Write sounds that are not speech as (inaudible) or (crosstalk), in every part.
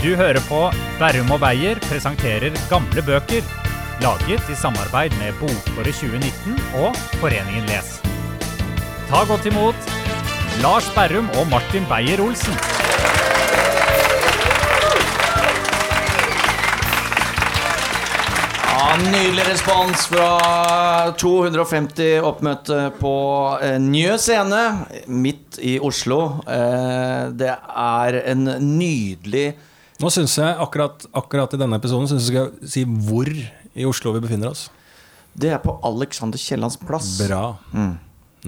Du hører på Berrum og Beyer presenterer gamle bøker. Laget i samarbeid med Bokåret 2019 og Foreningen Les. Ta godt imot Lars Berrum og Martin Beyer-Olsen. Ja, Nydelig respons fra 250 oppmøtte på eh, Njø scene midt i Oslo. Eh, det er en nydelig Nå syns jeg akkurat, akkurat i denne episoden synes jeg skal si hvor i Oslo vi befinner oss. Det er på Alexander Kiellands plass. Bra. Mm.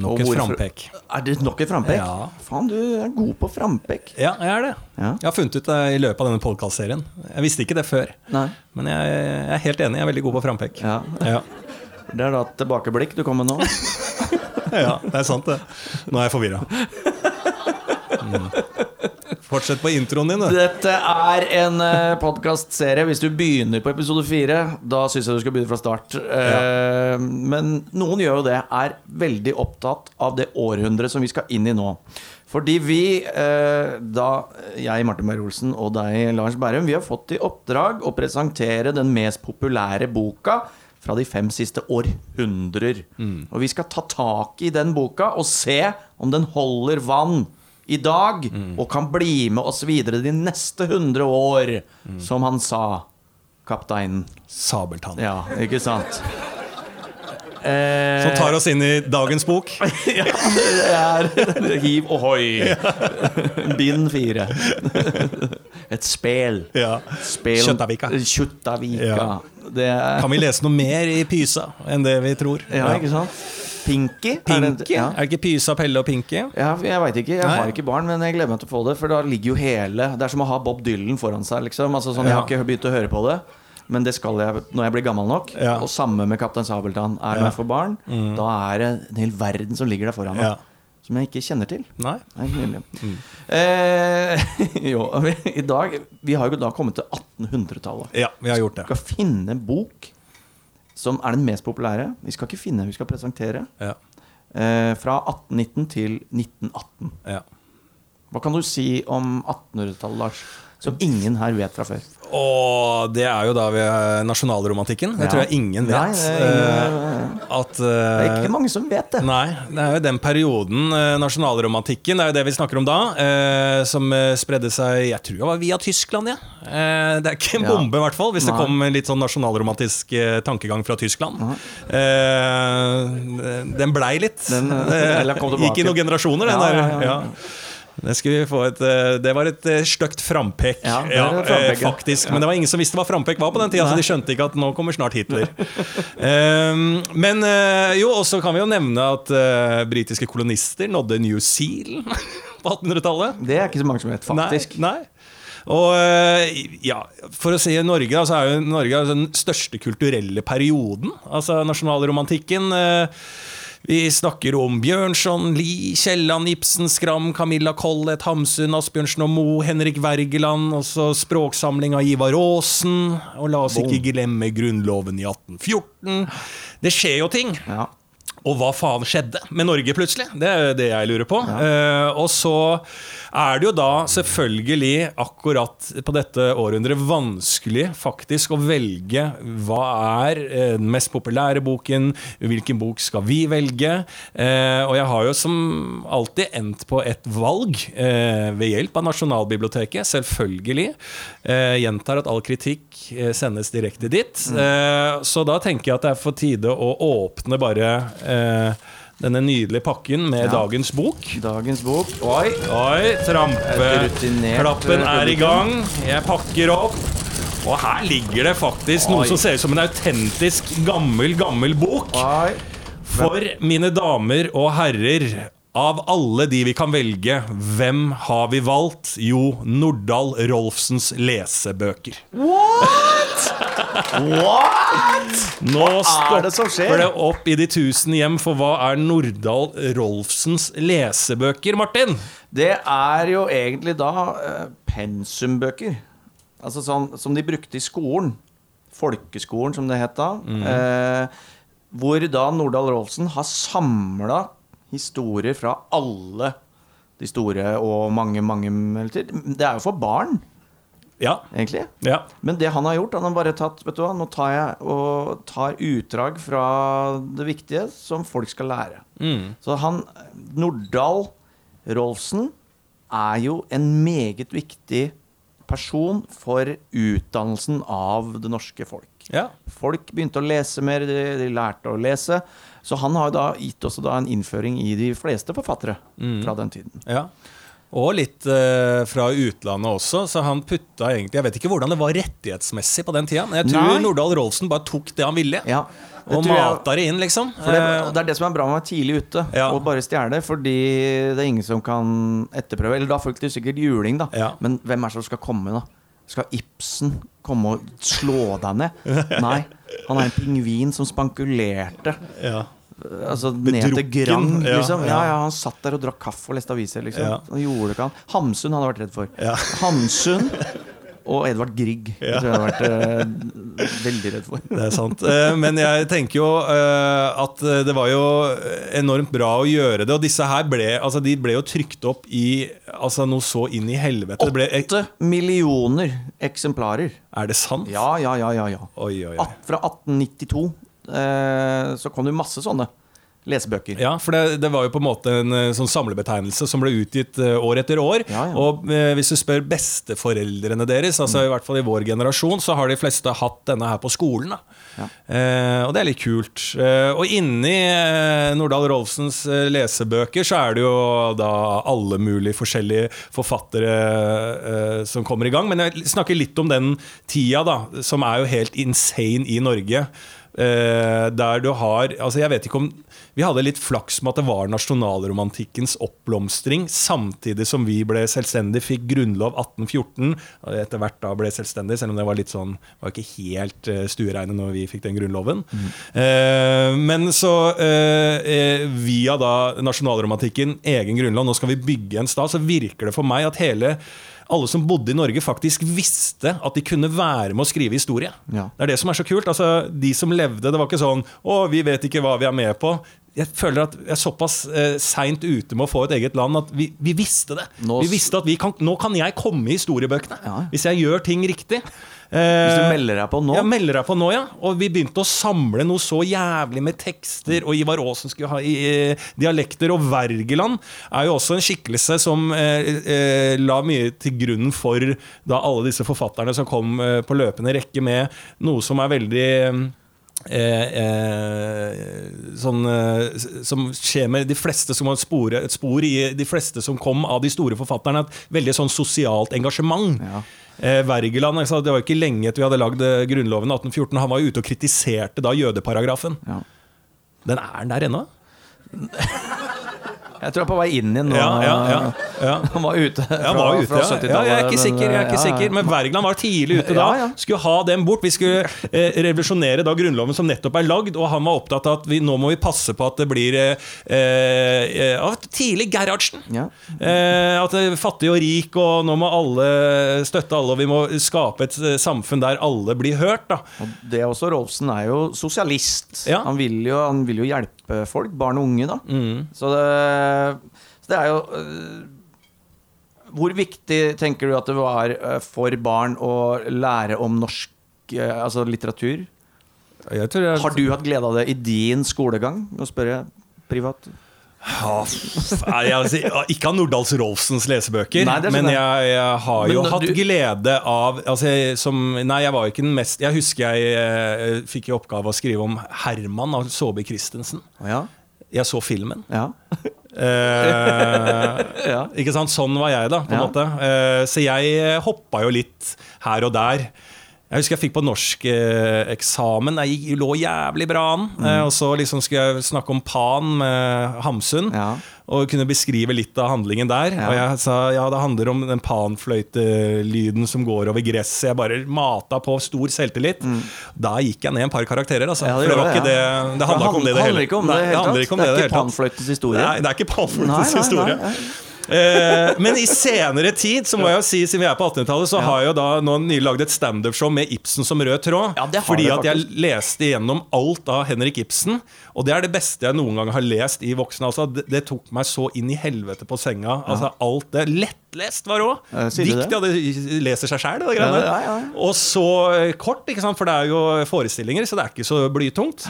Nok et frampek. Er det nok et frampek? Ja. Faen, du er god på frampek. Ja, jeg er det. Ja. Jeg har funnet ut det i løpet av denne podkastserien. Jeg visste ikke det før. Nei. Men jeg, jeg er helt enig. Jeg er veldig god på frampek. Ja. Ja. (laughs) Det er da et tilbakeblikk du kommer med nå. (laughs) ja, det er sant, det. Nå er jeg forvirra. (laughs) Mm. Fortsett på introen din, du. Dette er en uh, podkastserie. Hvis du begynner på episode fire, da syns jeg du skal begynne fra start. Ja. Men noen gjør jo det, er veldig opptatt av det århundret som vi skal inn i nå. Fordi vi, eh, da jeg, Martin Beyer-Olsen, og deg, Lars Bærum, vi har fått i oppdrag å presentere den mest populære boka fra de fem siste århundrer. Og vi skal ta tak i den boka og se om den holder vann i dag, og kan bli med oss videre de neste hundre år, som han sa, kapteinen. Sabeltann. Ja, ikke sant? Eh, (laughs) Som tar oss inn i dagens bok. (laughs) ja, det er (laughs) hiv ohoi. Bind fire. Et spel. Ja. spel Kjøttavika. Kjøttavika. Ja. Det er Kan vi lese noe mer i Pysa enn det vi tror? Ja, ikke sant? Pinky? er det- Ja. Er det ikke Pysa, Pelle og Pinky? Ja, jeg veit ikke. Jeg Nei. har ikke barn, men jeg gleder meg til å få det. For da ligger jo hele Det er som å ha Bob Dylan foran seg, liksom. Altså, sånn, jeg har ikke begynt å høre på det. Men det skal jeg når jeg blir gammel nok. Ja. Og samme med Kaptein Sabeltann. Er det Ja. for barn, barn, da er det en hel verden som ligger der foran meg. Ja. Som jeg ikke kjenner til. Nei? Nei, mm. Eh, (laughs) jo, vi, i dag Vi har jo da kommet til 1800-tallet. Ja, vi har gjort det. Skal finne en bok som er den mest populære. Vi skal ikke finne, vi skal presentere. Ja. Eh, fra 1819 til 1918. Ja. Hva kan du si om 1800-tallet, Lars? Som ingen her vet fra før. Og det er jo da vi er nasjonalromantikken. Det Ja. tror jeg ingen vet. Nei, det er ingen- uh, at Det er eh, ikke mange som vet det. Nei, det er jo den perioden, eh, nasjonalromantikken, det er jo det vi snakker om da, eh, som eh, spredde seg Jeg tror det var via Tyskland, ja. Eh, det er ikke en bombe, i hvert fall, hvis det kom en litt sånn nasjonalromantisk eh, tankegang fra Tyskland. Eh, den blei litt. Den, eh, Eh, eller kom tilbake. Gikk i noen generasjoner, den der. Ja. Det, vi få et, eh, det var et eh, stygt frampek, Ja, ja, frampek, faktisk. ja. Men det var ingen som visste hva frampek var på den tida, så de skjønte ikke at nå kommer snart Hitler. Um, (laughs) men eh, jo, også kan vi jo nevne at uh, britiske kolonister nådde New Zealand (laughs) på 1800-tallet. Det er ikke så mange som vet, faktisk. Nei, nei. Og eh, ja, for å si Norge, så er jo Norge altså den største kulturelle perioden. Altså nasjonalromantikken. eh, vi snakker om Bjørnson, Lie, Kielland, Ibsen, Skram, Camilla Collett, Hamsun, Asbjørnsen og Moe, Henrik Wergeland, også språksamling av Ivar Aasen. Og la oss ikke glemme Grunnloven i 1814. Det skjer jo ting. Ja. Og hva faen skjedde med Norge plutselig? Det er det jeg lurer på. Eh, og så er det jo da selvfølgelig akkurat på dette århundret vanskelig faktisk å velge hva er eh, den mest populære boken, hvilken bok skal vi velge? Uh, og jeg har jo som alltid endt på et valg uh, ved hjelp av Nasjonalbiblioteket, selvfølgelig. Gjentar at all kritikk sendes direkte dit. Eh, så da tenker jeg at det er for tide å åpne bare denne nydelige pakken med Ja. dagens bok. Dagens bok. Oi! Oi, trampeklappen eh, er i gang. Jeg pakker opp. Og her ligger det faktisk noe som ser ut som en autentisk gammel, gammel bok. Oi. For mine damer og herrer, av alle de vi kan velge, hvem har vi valgt? Jo, Nordahl Rolfsens lesebøker. What?! (laughs) Nå er det som skjer? stopper det opp i de tusen hjem, for hva er Nordahl Rolfsens lesebøker, Martin? Det er jo egentlig da eh, pensumbøker. Altså sånn som de brukte i skolen. Folkeskolen, som det het da. Eh, hvor da Nordahl Rolfsen har samla historier fra alle de store og mange, mange Det er jo for barn. Ja. egentlig. ja. Men det han har gjort, han har bare tatt Vet du hva, nå tar jeg og tar utdrag fra det viktige som folk skal lære. Mm. Så han Nordahl Rolfsen er jo en meget viktig person for utdannelsen av det norske folk. ja. Folk begynte å lese mer, de, de lærte å lese. Så han har da gitt også da en innføring i de fleste forfattere fra den tiden. Ja. Og litt eh, fra utlandet også, så han putta egentlig Jeg vet ikke hvordan det var rettighetsmessig på den tida, men jeg tror Nei. Nordahl Rolfsen bare tok det han ville, Ja, det og tror jeg- mata det inn, liksom. For det, Eh, det er det som er bra med å være tidlig ute Ja. og bare stjele. Fordi det er ingen som kan etterprøve. Eller da får du sikkert juling, da. Ja. Men hvem er det som skal komme, da? Skal Ibsen komme og slå deg ned? (laughs) Nei. Han er en pingvin som spankulerte ja. Altså, ned til Grang. ja, Liksom. Ja, ja. han satt der og drakk kaffe og leste aviser. Liksom. Han gjorde det ikke han. Hamsun hadde vært redd for. Ja. (laughs) Hamsun og Edvard Grieg. Det tror jeg hadde vært uh, veldig redd for. Det er sant. Eh, Men jeg tenker jo eh, at det var jo enormt bra å gjøre det. Og disse her ble, altså de ble jo trykt opp i altså noe så inn i helvete. Åtte millioner eksemplarer. er det sant? Ja, ja, ja. ja, ja. Oi, oi, oi. Fra 1892 eh, så kom det masse sånne lesebøker. Ja, for det, det var jo på en måte en eh, sånn samlebetegnelse som ble utgitt eh, år etter år. Ja, ja. Og eh, hvis du spør besteforeldrene deres, altså i hvert fall i vår generasjon, så har de fleste hatt denne her på skolen. Ja. Eh, og det er litt kult. Eh, og inni eh, Nordahl Rolfsens eh, lesebøker så er det jo da alle mulige forskjellige forfattere eh, som kommer i gang. Men jeg snakker litt om den tida, da, som er jo helt insane i Norge. Eh, der du har Altså, jeg vet ikke om Vi hadde litt flaks med at det var nasjonalromantikkens oppblomstring, samtidig som vi ble selvstendig, fikk grunnlov 1814, og etter hvert da ble selvstendig, selv om det var litt sånn Var ikke helt stueregnet stuereine når vi fikk den grunnloven. Eh, men så, eh, eh, via da nasjonalromantikken, egen grunnlov, nå skal vi bygge en stat, så virker det for meg at hele alle som bodde i Norge, faktisk visste at de kunne være med å skrive historie. Ja. Det er det som er så kult. Altså, de som levde, det var ikke sånn 'Å, vi vet ikke hva vi er med på'. Jeg føler at jeg er såpass eh, seint ute med å få et eget land at vi, vi visste det. Nå vi visste at vi kan, Nå kan jeg komme i historiebøkene Ja. hvis jeg gjør ting riktig. Hvis du Eh, melder deg på nå ja, melder deg på nå, ja. Og vi begynte å samle noe så jævlig med tekster. Og Ivar Aasen skulle ha i, i, dialekter. Og Wergeland er jo også en skikkelse som eh, eh, la mye til grunn for da alle disse forfatterne som kom eh, på løpende rekke med noe som er veldig Eh, eh, sånn, eh, som skjer med de fleste som har spore, et spor i de fleste som kom av de store forfatterne. Et veldig sånn sosialt engasjement. Ja. Eh, Wergeland, altså, Det var ikke lenge etter vi hadde lagd eh, Grunnloven 1814. Han var jo ute og kritiserte da jødeparagrafen. Ja. Den er den der ennå? (laughs) Jeg tror han er på vei inn igjen nå. Ja, ja, ja, ja. (laughs) Han var ute fra, var ute, fra 70-tallet. ja. Jeg er ikke sikker, jeg er ikke sikker Men Wergeland var tidlig ute da. Skulle ha dem bort. Vi skulle eh, revolusjonere da Grunnloven som nettopp er lagd, og han var opptatt av at vi, nå må vi passe på at det blir eh, eh, Tidlig Gerhardsen. Ja. Eh, at fattig og rik, og nå må alle støtte alle, og vi må skape et eh, samfunn der alle blir hørt. da Og det er også Rolfsen er jo sosialist. Han, vil jo, han vil jo hjelpe folk, barn og unge, da. Mm. Så, det, så det er jo øh, Hvor viktig tenker du at det var øh, for barn å lære om norsk øh, altså litteratur? Jeg tror jeg, Har du hatt glede av det i din skolegang? Nå spør jeg privat. Ja, f- nei, altså, ikke av Nordahl Rolfsens lesebøker, Nei, men jeg, jeg har jo hatt du- glede av altså, som, Nei, jeg var ikke den mest Jeg husker jeg eh, fikk i oppgave å skrive om Herman av Saabye Christensen. Ja. Jeg så filmen. ja. Eh, (laughs) ja. ikke sant? Sånn var jeg, da. på en måte Eh, Så jeg hoppa jo litt her og der. Jeg husker jeg fikk på norskeksamen. Jeg lå jævlig bra an. Mm. Eh, og så liksom skulle jeg snakke om Pan med Hamsun. Ja. Og kunne beskrive litt av handlingen der. Ja. Og jeg sa ja, det handler om den panfløytelyden som går over gresset. Jeg bare mata på stor selvtillit. Da gikk jeg ned en par karakterer, altså. Ja, det, For det var det, ikke det Det handla ikke om det det handler hele ikke om det, Nei, det handler ikke om det det er ikke panfløytens historie. Nei, det er ikke panfløytens historie. nei, nei. Eh, men i senere tid, så må jeg jo si, siden vi er på 1800-tallet, så har jeg jo da nå nylig lagd et standup-show med Ibsen som rød tråd. Ja, det har fordi at jeg leste igjennom alt av Henrik Ibsen. Og det er det beste jeg noen gang har lest i voksen. Altså, det, det tok meg så inn i helvete på senga. Altså, alt det Lettlest var òg! Eh, Dikt, ja, det leser seg sjæl, det greiene. ja, ja, ja. Og så kort, ikke sant? for det er jo forestillinger, så det er ikke så blytungt.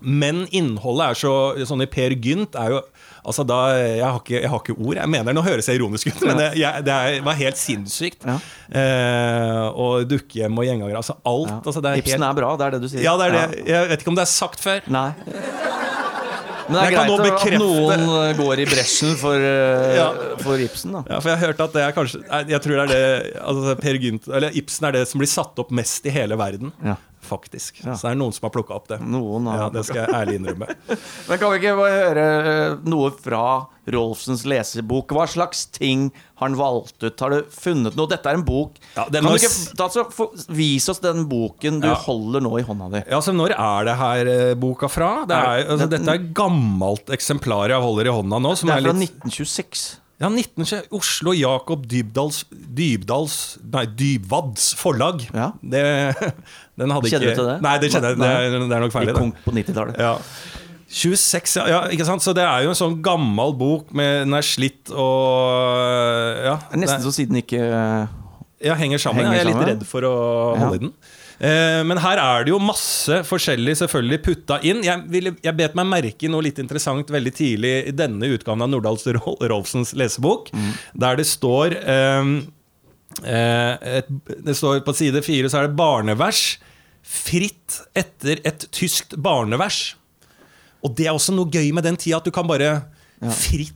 Men innholdet er så Sånn i Per Gynt er jo Altså da, jeg, har ikke, jeg har ikke ord. Jeg mener, Nå høres jeg ironisk ut, men det, jeg, det er, var helt sinnssykt. Ja. Eh, og dukkehjem og gjengangere. Altså alt. Altså det er Ibsen helt, er bra, det er det du sier. Ja, det er det. Jeg vet ikke om det er sagt før. Nei. Men det er greit at noen går i bresjen for, eh, Ja. for Ibsen, da. Ja, for jeg har hørt at det er kanskje Jeg tror det er det altså Per Gynt, eller Ibsen er det som blir satt opp mest i hele verden. Ja. Faktisk. Ja. Så det er noen som har plukka opp det. Noen har ja, Det skal jeg ærlig innrømme. (laughs) Men kan vi ikke bare høre eh, noe fra Rolfsens lesebok? Hva slags ting har han valgt ut? Har du funnet noe? Dette er en bok. Ja, kan du ikke s- ta, så, Vis oss den boken du Ja. holder nå i hånda di. Ja, så Når er det her eh, boka fra? Det er, altså, dette er gammelt eksemplar jeg holder i hånda nå. Som Det er fra litt, 1926. ja, 19, Oslo Jakob Dybdals, Dybdals Nei, Dybvads forlag. Ja. Det, den hadde Kjenner ikke du til det? Nei, det kjenner jeg. Det, det er nok feil. I det. konk på 90-tallet. Ja. 26, ja, ikke sant? Så det er jo en sånn gammel bok. Med, den er slitt og ja, Nesten så siden ikke Ja, henger sammen. Henger jeg er litt redd for å holde i den. Eh, men her er det jo masse forskjellig selvfølgelig putta inn. Jeg, ville, jeg bet meg merke i noe litt interessant veldig tidlig i denne utgaven av Nordahl Rolfsens lesebok, Mm. der det står eh, et, Det står på side fire så er det barnevers. Fritt etter et tyskt barnevers. Og det er også noe gøy med den tida, at du kan bare fritt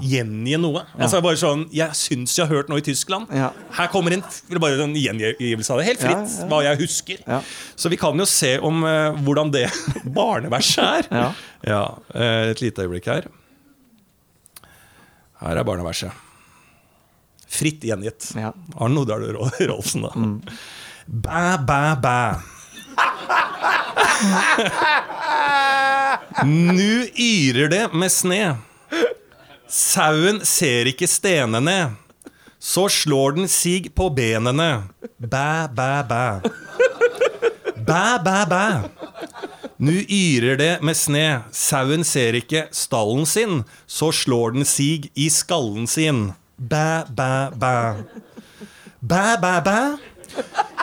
gjengi noe. Altså bare sånn, Jeg syns jeg har hørt noe i Tyskland. Ja. Her kommer en bare en gjengivelse av det. Helt fritt, hva jeg husker. Ja. Så vi kan jo se om uh, hvordan det (laughs) barneverset er. Ja. Ja, eh, Et lite øyeblikk her. Her er barneverset. Fritt gjengitt. Ja. Arne Nordahl Ro- Rolfsen, da. Bæ, bæ, bæ. (laughs) Nu yrer det med sne. Sauen ser ikke stenene. Så slår den sig på benene. Bæ, bæ, bæ. Bæ, bæ, bæ. Nu yrer det med sne. Sauen ser ikke stallen sin. Så slår den sig i skallen sin. Bæ, bæ, bæ. Bæ, bæ, bæ.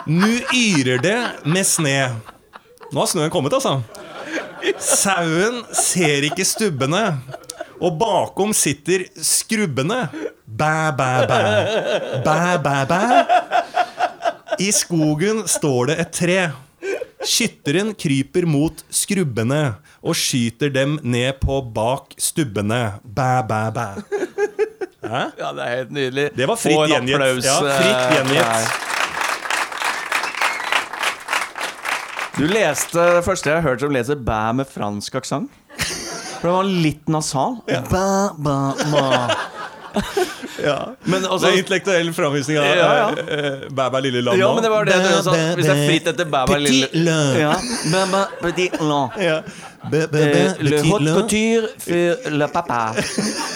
Nu yrer det med sne. Nå har snøen kommet, altså. Sauen ser ikke stubbene, og bakom sitter skrubbene. Bæ, bæ, bæ. Bæ, bæ, bæ. I skogen står det et tre. Skytteren kryper mot skrubbene og skyter dem ned på bak stubbene. Bæ, bæ, bæ. Ja, det er helt nydelig. Det var fritt gjengitt. Ja, eh, fritt gjengitt. Du leste det første jeg har hørt som leser bæ med fransk aksent. For det var litt nasal. Bæ, bæ, ja. Men Det altså er intellektuell framvisning av Ja, ja. Uh, Bæ, bæ, lille lam. Ja, men det var det du sa. Hvis det er fritt etter bæ, bæ, lille Petit ja. Bæ, bæ, petit lam. Ja. Bæ, bæ, bæ, Eh, Le le. couture for le papa.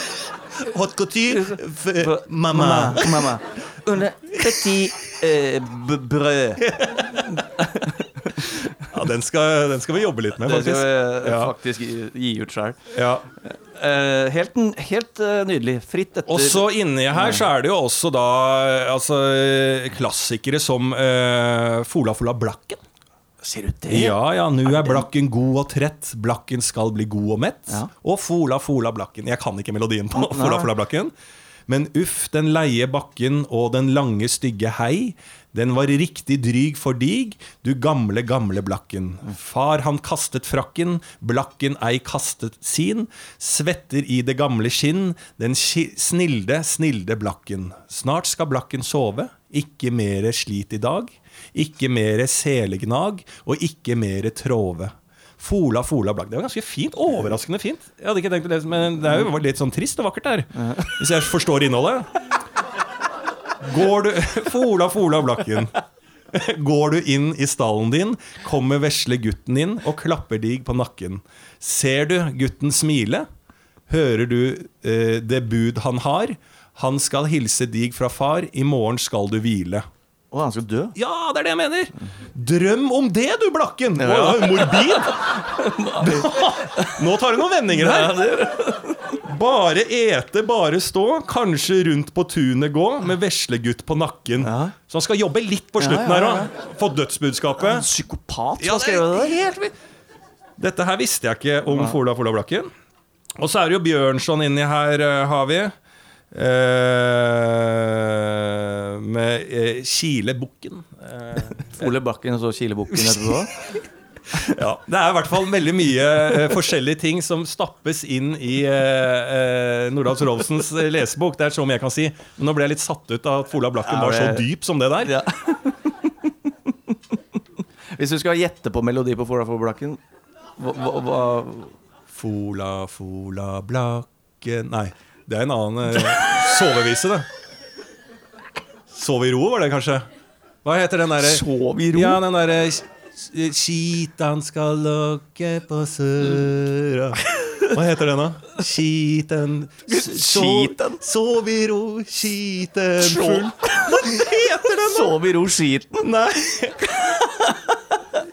(laughs) Hot couture for mamma. mamma. Un petit uh, brød. (laughs) Ja, den skal, den skal vi jobbe litt med, Den skal vi eh, Ja. faktisk gi, gi ut sjøl. Ja. helt helt uh, nydelig. Fritt etter Og så inni her så er det jo også da altså, klassikere som uh, Fola Fola Blakken. Ser du det? Ja, ja, Nå er blakken god og trett, blakken skal bli god og mett. Ja. Og Fola Fola Blakken. Jeg kan ikke melodien på. Fola Fola Blakken. Men uff, den leie bakken og den lange, stygge hei. Den var riktig dryg for dig, du gamle, gamle blakken. Far han kastet frakken, blakken ei kastet sin. Svetter i det gamle skinn, den snilde, snilde blakken. Snart skal blakken sove, ikke mere slit i dag. Ikke mere selegnag, og ikke mere tråve. Fola, fola, blakk. Det var ganske fint. Overraskende fint. Jeg hadde ikke tenkt på det, Men det er jo litt sånn trist og vakkert der. Hvis jeg forstår innholdet. Går du (laughs) Fola, fola, blakken. Går du inn i stallen din, kommer vesle gutten inn og klapper dig på nakken. Ser du gutten smile? Hører du eh, det bud han har? Han skal hilse dig fra far, i morgen skal du hvile. Å, han skal dø? Ja, det er det jeg mener! Drøm om det, du, Blakken! Å, Ja. morbid! (laughs) Nå tar du noen vendinger her. Bare ete, bare stå, kanskje rundt på tunet gå, med veslegutt på nakken. Ja. Så han skal jobbe litt på slutten her òg. Få dødsbudskapet. En psykopat som Ja, har skrevet det helt. Dette her visste jeg ikke om Fola Fola Blakken. Og så er det jo Bjørnson inni her, eh, har vi. Eh, med eh, Kilebukken. Eh, (laughs) Ole Bakken og så Kilebukken etterpå? (laughs) ja, det er i hvert fall veldig mye uh, forskjellige ting som stappes inn i uh, uh, Nordahl Rolfsens lesebok. Det er så mye jeg kan si. Men nå ble jeg litt satt ut av at Fola Blakken var så dyp som det der. Ja. Hvis du skal gjette på melodi på Fola Fola Blakken hva, hva, Fola, fola, blakken Nei, det er en annen sovevise, det. Sov i ro, var det kanskje? Hva heter den derre Sov i ro? Ja, den derre Skitan skal lukke på søra (laughs) Hva heter den, da? Skiten Skiten? Sov i ro, skiten full (laughs) Hva heter den, da? Sov i ro skiten? Nei. (laughs)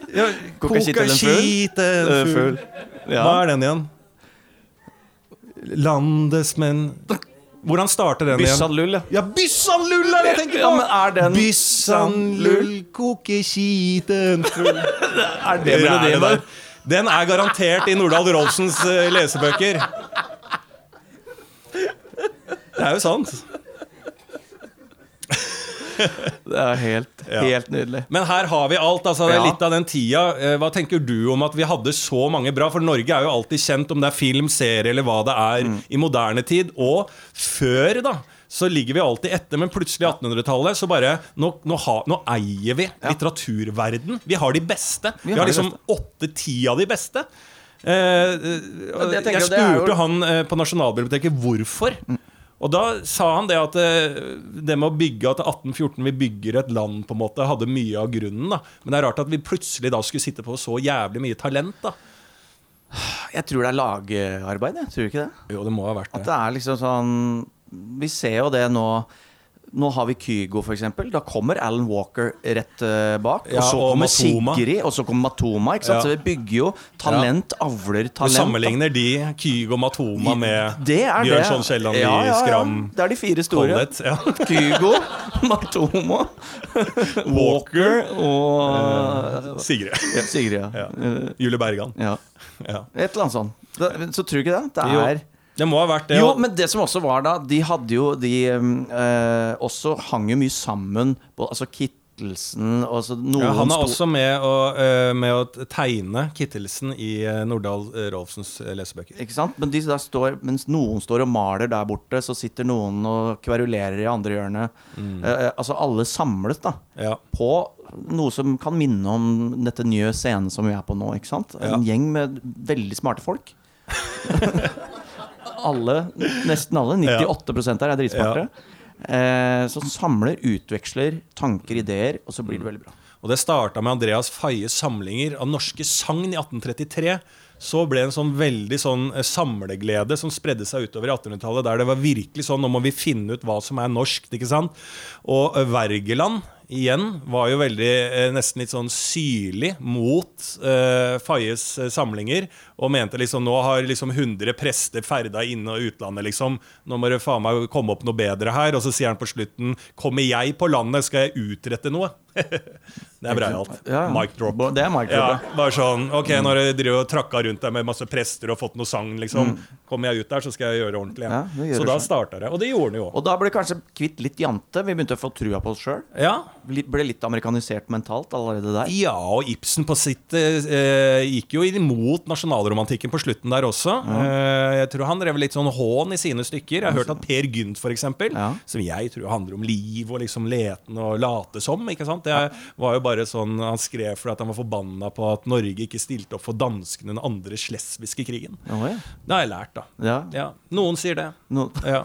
Ja, Koka skiten full. full. Ja. Hva er den igjen? Landesmenn Hvordan starter den igjen? Byssan-lull, ja. Ja, Byssan-lull er det jeg tenker på! Ja, men er den Byssan-lull, koke skiten full (laughs) Er det melodien der? Den er garantert i Nordahl Rolfsens eh, lesebøker. Det er jo sant. (laughs) Det er helt, Ja. helt nydelig. Men her har vi alt. altså det er Ja. Litt av den tida. Eh, Hva tenker du om at vi hadde så mange bra? For Norge er jo alltid kjent om det er film, serie eller hva det er Mm. i moderne tid. Og før, da. Så ligger vi alltid etter, men plutselig i 1800-tallet så bare Nå, nå, ha, nå eier vi litteraturverden. Vi har de beste. Vi har har liksom åtte-ti av de beste. Eh, eh, jeg jeg, er spurte jo- han eh, på Nasjonalbiblioteket hvorfor. Og da sa han det at eh, det med å bygge at 1814 vi bygger et land, på en måte, hadde mye av grunnen. da Men det er rart at vi plutselig da skulle sitte på så jævlig mye talent. da Jeg tror det er lagarbeid, jeg. Tror du ikke det? Jo, det må ha vært At det. det er liksom sånn Vi ser jo det nå. Nå har vi Kygo, eksempel. Da kommer Alan Walker rett uh, bak. Ja, og så og kommer Matoma. Sigrid, og så kommer Matoma. Ikke sant? Ja. Så vi bygger jo talent, avler talent. Du sammenligner de, Kygo og Matoma, med. Bjørnson Kielland Ja, ja, ja. Skram Det er de fire store. Collett. Ja. (laughs) Kygo, Matoma, (laughs) Walker og Sigrid. ja, Sigrid. Ja. (laughs) Ja. Eh, Julie Bergan. ja. Ja. Et eller annet sånt. Så tror du ikke det? Det Jo, er det må ha vært det. Jo, men det som også var da, de hadde jo De eh, også hang jo mye sammen. Altså Kittelsen og så noen ja, han er sto- også med å, eh, med å tegne Kittelsen i uh, Nordahl eh, Rolfsens eh, lesebøker. Ikke sant? Men de der står, mens noen står og maler der borte, så sitter noen og kverulerer i andre hjørnet. Eh, altså alle samles da Ja. på noe som kan minne om dette nye scenen som vi er på nå. ikke sant? En gjeng med veldig smarte folk. (laughs) alle, nesten alle, 98 her er dritsmarte. Eh, som samler, utveksler tanker, ideer, og så blir det veldig bra. Og det starta med Andreas Faies samlinger av norske sagn i 1833. Så ble det en sånn veldig sånn eh, samleglede som spredde seg utover i 1800-tallet. Der det var virkelig sånn nå må vi finne ut hva som er norskt. ikke sant? Og eh, Wergeland igjen var jo veldig eh, nesten litt sånn syrlig mot eh, Faies samlinger. Og mente liksom nå har liksom 100 prester ferda inne- og utlandet, liksom. Nå må det faen meg komme opp noe bedre her. Og så sier han på slutten Kommer jeg på landet, skal jeg utrette noe. (laughs) det er breialt. Ja, ja. Mic drop. Det er mic drop, Ja, bare sånn Ok, når jeg driver og trakka rundt der med masse prester og fått noe sang, liksom. Kommer jeg ut der, så skal jeg gjøre ordentlig. igjen. Ja, så da starta det. Og det gjorde han jo. Og da ble kanskje kvitt litt jante. Vi begynte å få trua på oss sjøl. Ja. Ble litt amerikanisert mentalt allerede der. Ja, og Ibsen på sitt eh, gikk jo imot nasjonalromantikken på slutten der også. Eh, jeg tror han drev litt sånn hån i sine stykker. Jeg har hørt at Per Gynt, eksempel, Ja. som jeg tror handler om liv og liksom leten og late som, ikke sant? Det var jo bare sånn han skrev for at han var forbanna på at Norge ikke stilte opp for danskene den andre slesvigske krigen. Oh, ja. Det har jeg lært, da. Ja. Ja, Noen sier det. No. Ja.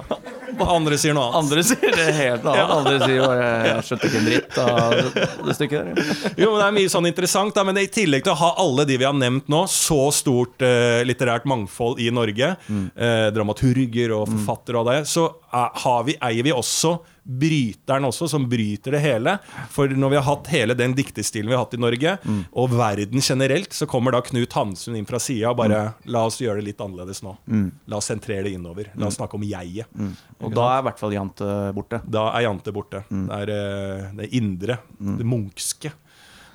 Andre sier noe annet. Andre sier det helt annet. Andre sier bare 'jeg skjønte ikke en dritt' av det, stykket der. Jo, men Det er mye sånn interessant, da, men i tillegg til å ha alle de vi har nevnt nå, så stort eh, litterært mangfold i Norge, eh, dramaturger og forfattere og det, så er, har vi, eier vi også bryteren også, som bryter det hele. For når vi har hatt hele den diktestilen vi har hatt i Norge, og verden generelt, så kommer da Knut Hamsun inn fra sida og bare La oss gjøre det litt annerledes nå. La oss sentrere det innover. La oss snakke om jeget. Og da er i hvert fall Jante borte. Da er Jante borte. Det er eh, det indre, det munkske.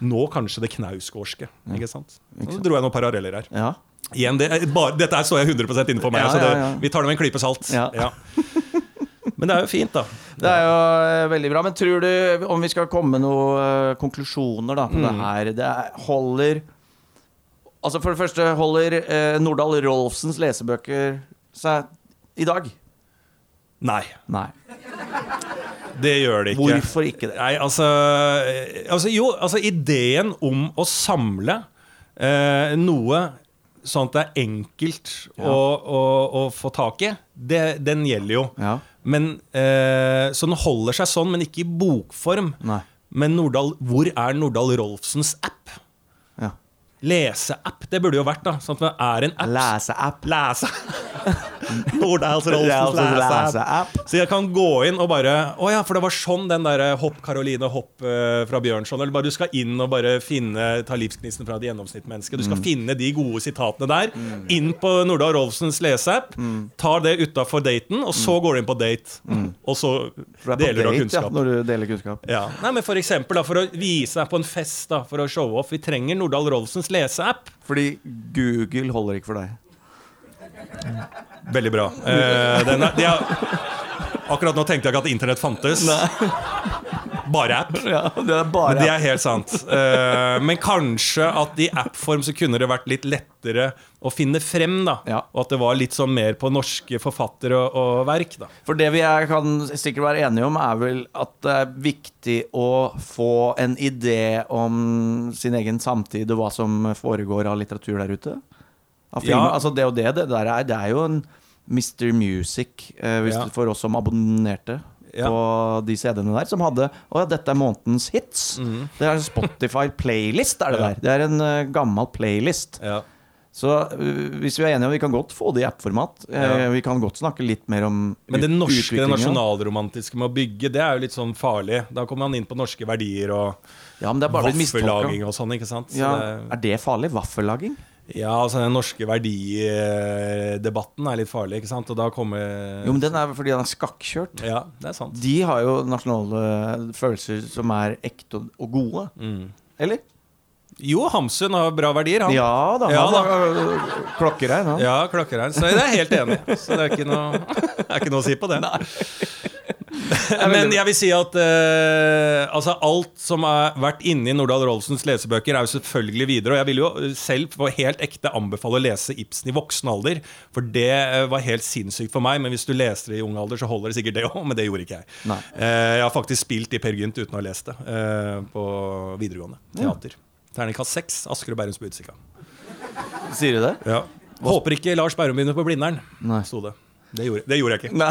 Nå kanskje det knausgårdske. Ikke sant? Så dro jeg noen paralleller her. Ja. Igjen, det bare, dette står jeg 100 inne for meg, Ja, så det, ja, ja. vi tar det med en klype salt. Ja. (laughs) Men det er jo fint, da. Det er jo eh, veldig bra. Men tror du, om vi skal komme med noen eh, konklusjoner da, på det her Det er, holder Altså For det første, holder eh, Nordahl Rolfsens lesebøker seg i dag? Nei, Nei. det gjør det ikke. Hvorfor ikke det? Nei, altså, eh, altså Jo, altså ideen om å samle eh, noe sånn at det er enkelt Ja. å, å, å få tak i, det, den gjelder jo. Ja. Men, eh, så den holder seg sånn, men ikke i bokform. Nei. Men Nordahl, hvor er Nordahl Rolfsens app? Ja. Leseapp, det burde jo vært, da. Sånn at det er en app. Leseapp. Lese. (laughs) Nordahl Rolfsens leseapp. Så jeg kan gå inn og bare Å ja, for det var sånn den der Hopp Caroline Hopp eh, fra Bjørnson Eller bare du skal inn og bare finne Ta livsgnisten fra et gjennomsnittsmenneske. Du Mm. skal finne de gode sitatene der. Inn på Nordahl Rolfsens leseapp. Mm. Tar det utafor daten, og så går du inn på date. Og så er deler du kunnskap. Ja, når du deler kunnskap. Ja. Nei, men For eksempel da, for å vise deg på en fest, da, for å showe off. Vi trenger Nordahl Rolfsens leseapp. Fordi Google holder ikke for deg. Veldig bra. Eh, den er, de har, akkurat nå tenkte jeg ikke at internett fantes. Bare app. Ja, det er bare Men det er helt sant. Eh, men kanskje at i app-form så kunne det vært litt lettere å finne frem. da Ja. Og at det var litt sånn mer på norske forfattere og, og verk. da For det vi er, kan sikkert være enige om, er vel at det er viktig å få en idé om sin egen samtid og hva som foregår av litteratur der ute. Ja. Altså det og det, det der er, det er jo en Mr. Music eh, hvis Ja. du- for oss som abonnerte Ja. på de CD-ene der, som hadde Å ja, dette er månedens hits. Mhm. Det er en Spotify-playlist, (laughs) er det Ja. der. Det er en uh, gammel playlist. Ja. Så øh, hvis vi er enige, vi kan godt få det i app-format. Eh, Ja. Vi kan godt snakke litt mer om Men det norske, det nasjonalromantiske med å bygge, det er jo litt sånn farlig. Da kommer man inn på norske verdier og Ja, men det bare vaffellaging og sånn. ikke sant? Så Ja, det, er det farlig? Vaffellaging? Ja, altså den norske verdidebatten er litt farlig, ikke sant? Og da kommer Jo, men den er fordi den er skakkjørt. Ja, det er sant. De har jo nasjonale følelser som er ekte og- gode. Mm. Eller? Jo, Hamsun har bra verdier, han. Ja da. Ja da. har klokkerein, han. Ja, klokkeregn. Så jeg er helt enig. Så det er ikke noe, (laughs) er ikke noe å si på det. Men jeg vil si at uh, altså alt som har vært inne i Nordahl Rolfsens lesebøker, er jo selvfølgelig videre. Og jeg vil jo selv på helt ekte anbefale å lese Ibsen i voksen alder. For det eh, var helt sinnssykt for meg. Men hvis du leser det i ung alder, så holder det sikkert det òg. Men det gjorde ikke jeg. Eh, jeg har faktisk spilt i Per Gynt uten å ha lest det. uh, på videregående teater. Terningkast seks. Asker og Bærums Budstikka. Sier du det? Ja. Håper ikke Lars Bærum begynner på Blindern, sto det. Det gjorde, det gjorde jeg ikke. Nei.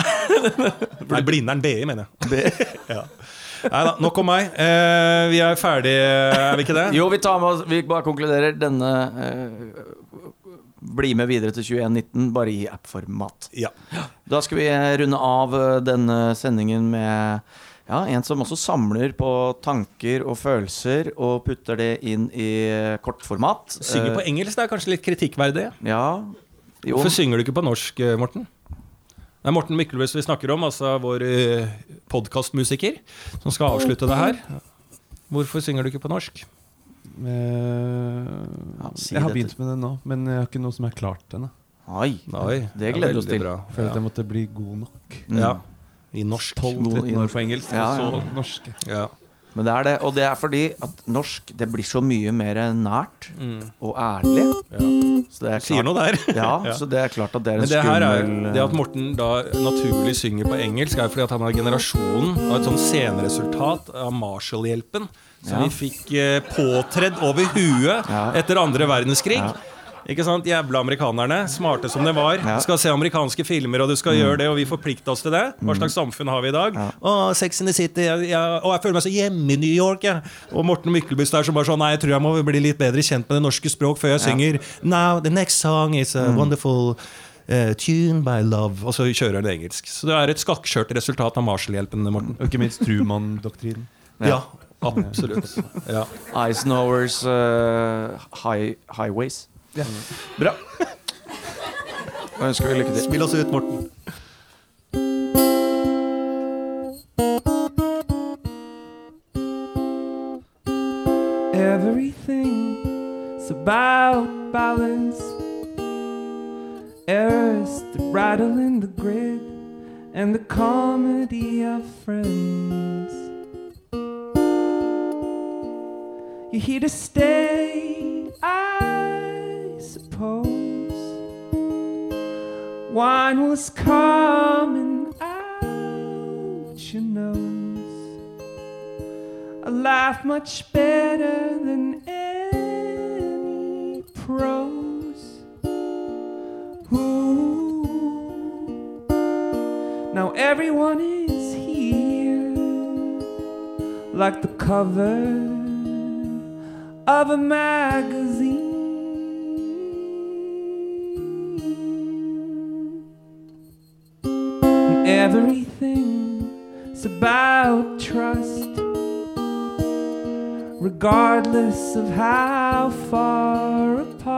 (laughs) Nei, Blindern BI, mener jeg. (laughs) Ja. Nei da, nok om meg. Eh, vi er ferdige, er vi ikke det? Jo, vi tar med oss Vi bare konkluderer denne eh, Bli med videre til 2119, bare i app-format. Ja. Da skal vi runde av eh, denne sendingen med ja, en som også samler på tanker og følelser og putter det inn i eh, kortformat. Synger på engelsk, det er kanskje litt kritikkverdig. Eh, Ja. Jo. Hvorfor synger du ikke på norsk, eh, Morten? Det er Morten Myklebust vi snakker om, altså vår uh, podkastmusiker, som skal avslutte det her. Hvorfor synger du ikke på norsk? Uh, Ja, si jeg har begynt med det nå, men jeg har ikke noe som er klart ennå. Oi, Oi, det gleder vi oss til. bra. Føler at jeg måtte bli god nok. Mm. ja. I norsk. 12-13 år på engelsk, Ja, og ja. så norsk. Ja. Men det er det, og det er fordi at norsk det blir så mye mer nært Mm. og ærlig. Ja. Så det er Sier noe der. (laughs) ja, Ja. så det er klart at det er en Men det her er Det at Morten da naturlig synger på engelsk, er fordi at han er generasjonen av et sånn sceneresultat av Marshall-hjelpen. Som Ja. vi fikk eh, påtredd over huet etter andre verdenskrig. Ja. Ikke sant? Jævla amerikanerne. Smarte som de var. Ja. Skal se amerikanske filmer, og du skal gjøre det, og vi forplikter oss til det. Hva slags samfunn har vi i dag? Å, Sex in the City. Jeg, jeg, å, jeg føler meg så hjemme i New York, jeg. Og Morten Myklebust der som bare sånn Nei, jeg tror jeg må bli litt bedre kjent med det norske språk før jeg synger Now the next song is a wonderful Uh, tune by love. Og så kjører han engelsk. Så det er et skakkskjørt resultat av Marshall-hjelpen, Morten. Og ikke minst Truman-doktrinen. Ja, absolutt. Ja. Eisenhowers uh, high, Highways. Mm. Bra. Da ønsker vi lykke til. Spill oss ut, Morten. Everything's about balance. Errors that rattle in the grid, and the comedy of friends. You're here to stay, I suppose. Wine was coming out your nose. A laugh much better than any prose. Ooh. Now everyone is here, like the cover of a magazine. Everything's about trust regardless of how far apart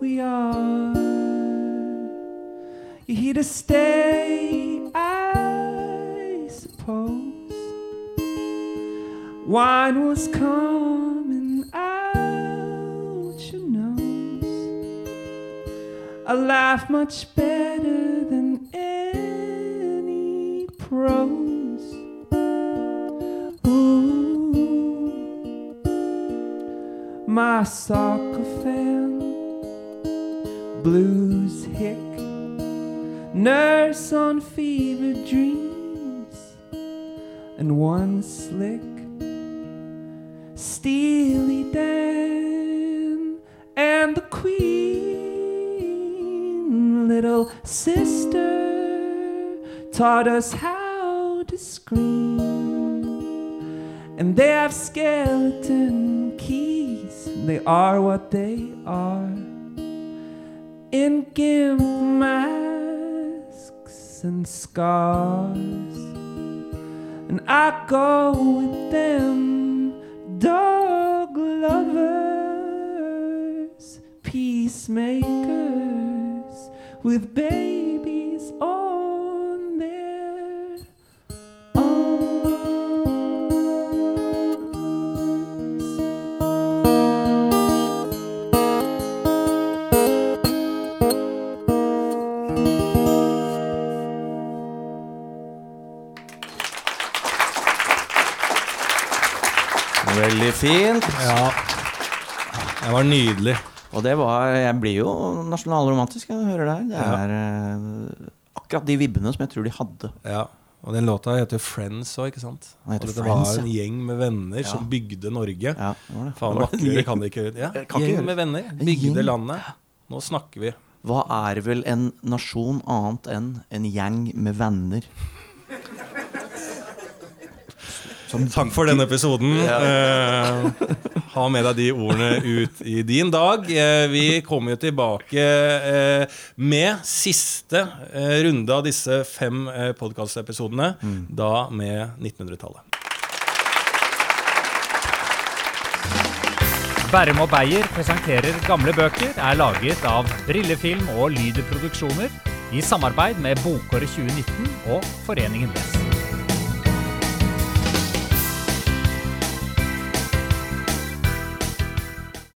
we are. You're here to stay, I suppose. Wine was coming A laugh much better than any prose. Ooh, my soccer fan, blues hick, nurse on fever dreams, and one slick, Steely Dan, sister, taught us how to scream. And they have skeleton keys, they are what they are. In gimp masks and scars. And I go with them, dog lovers, peacemakers, with babies on their arms. Veldig fint. Ja. Det var nydelig. Og det var Jeg blir jo nasjonalromantisk når jeg hører det her. Det er ja. akkurat de vibbene som jeg tror de hadde. Ja. Og den låta heter Friends òg, ikke sant? Det Friends, var en gjeng med venner som bygde Norge. Ja, det var det. Faen, vakrere kan det ikke Ja, kan gjeng med venner. Gjeng. Bygde landet. Nå snakker vi. Hva er vel en nasjon annet enn en gjeng med venner? Takk for denne episoden. Eh, ha med deg de ordene ut i din dag. Eh, vi kommer jo tilbake eh, med siste eh, runde av disse fem eh, podkastepisodene. Da med 1900-tallet. Bærum og Beyer presenterer gamle bøker er laget av Brillefilm og Lyderproduksjoner i samarbeid med Bokåret 2019 og Foreningen Les.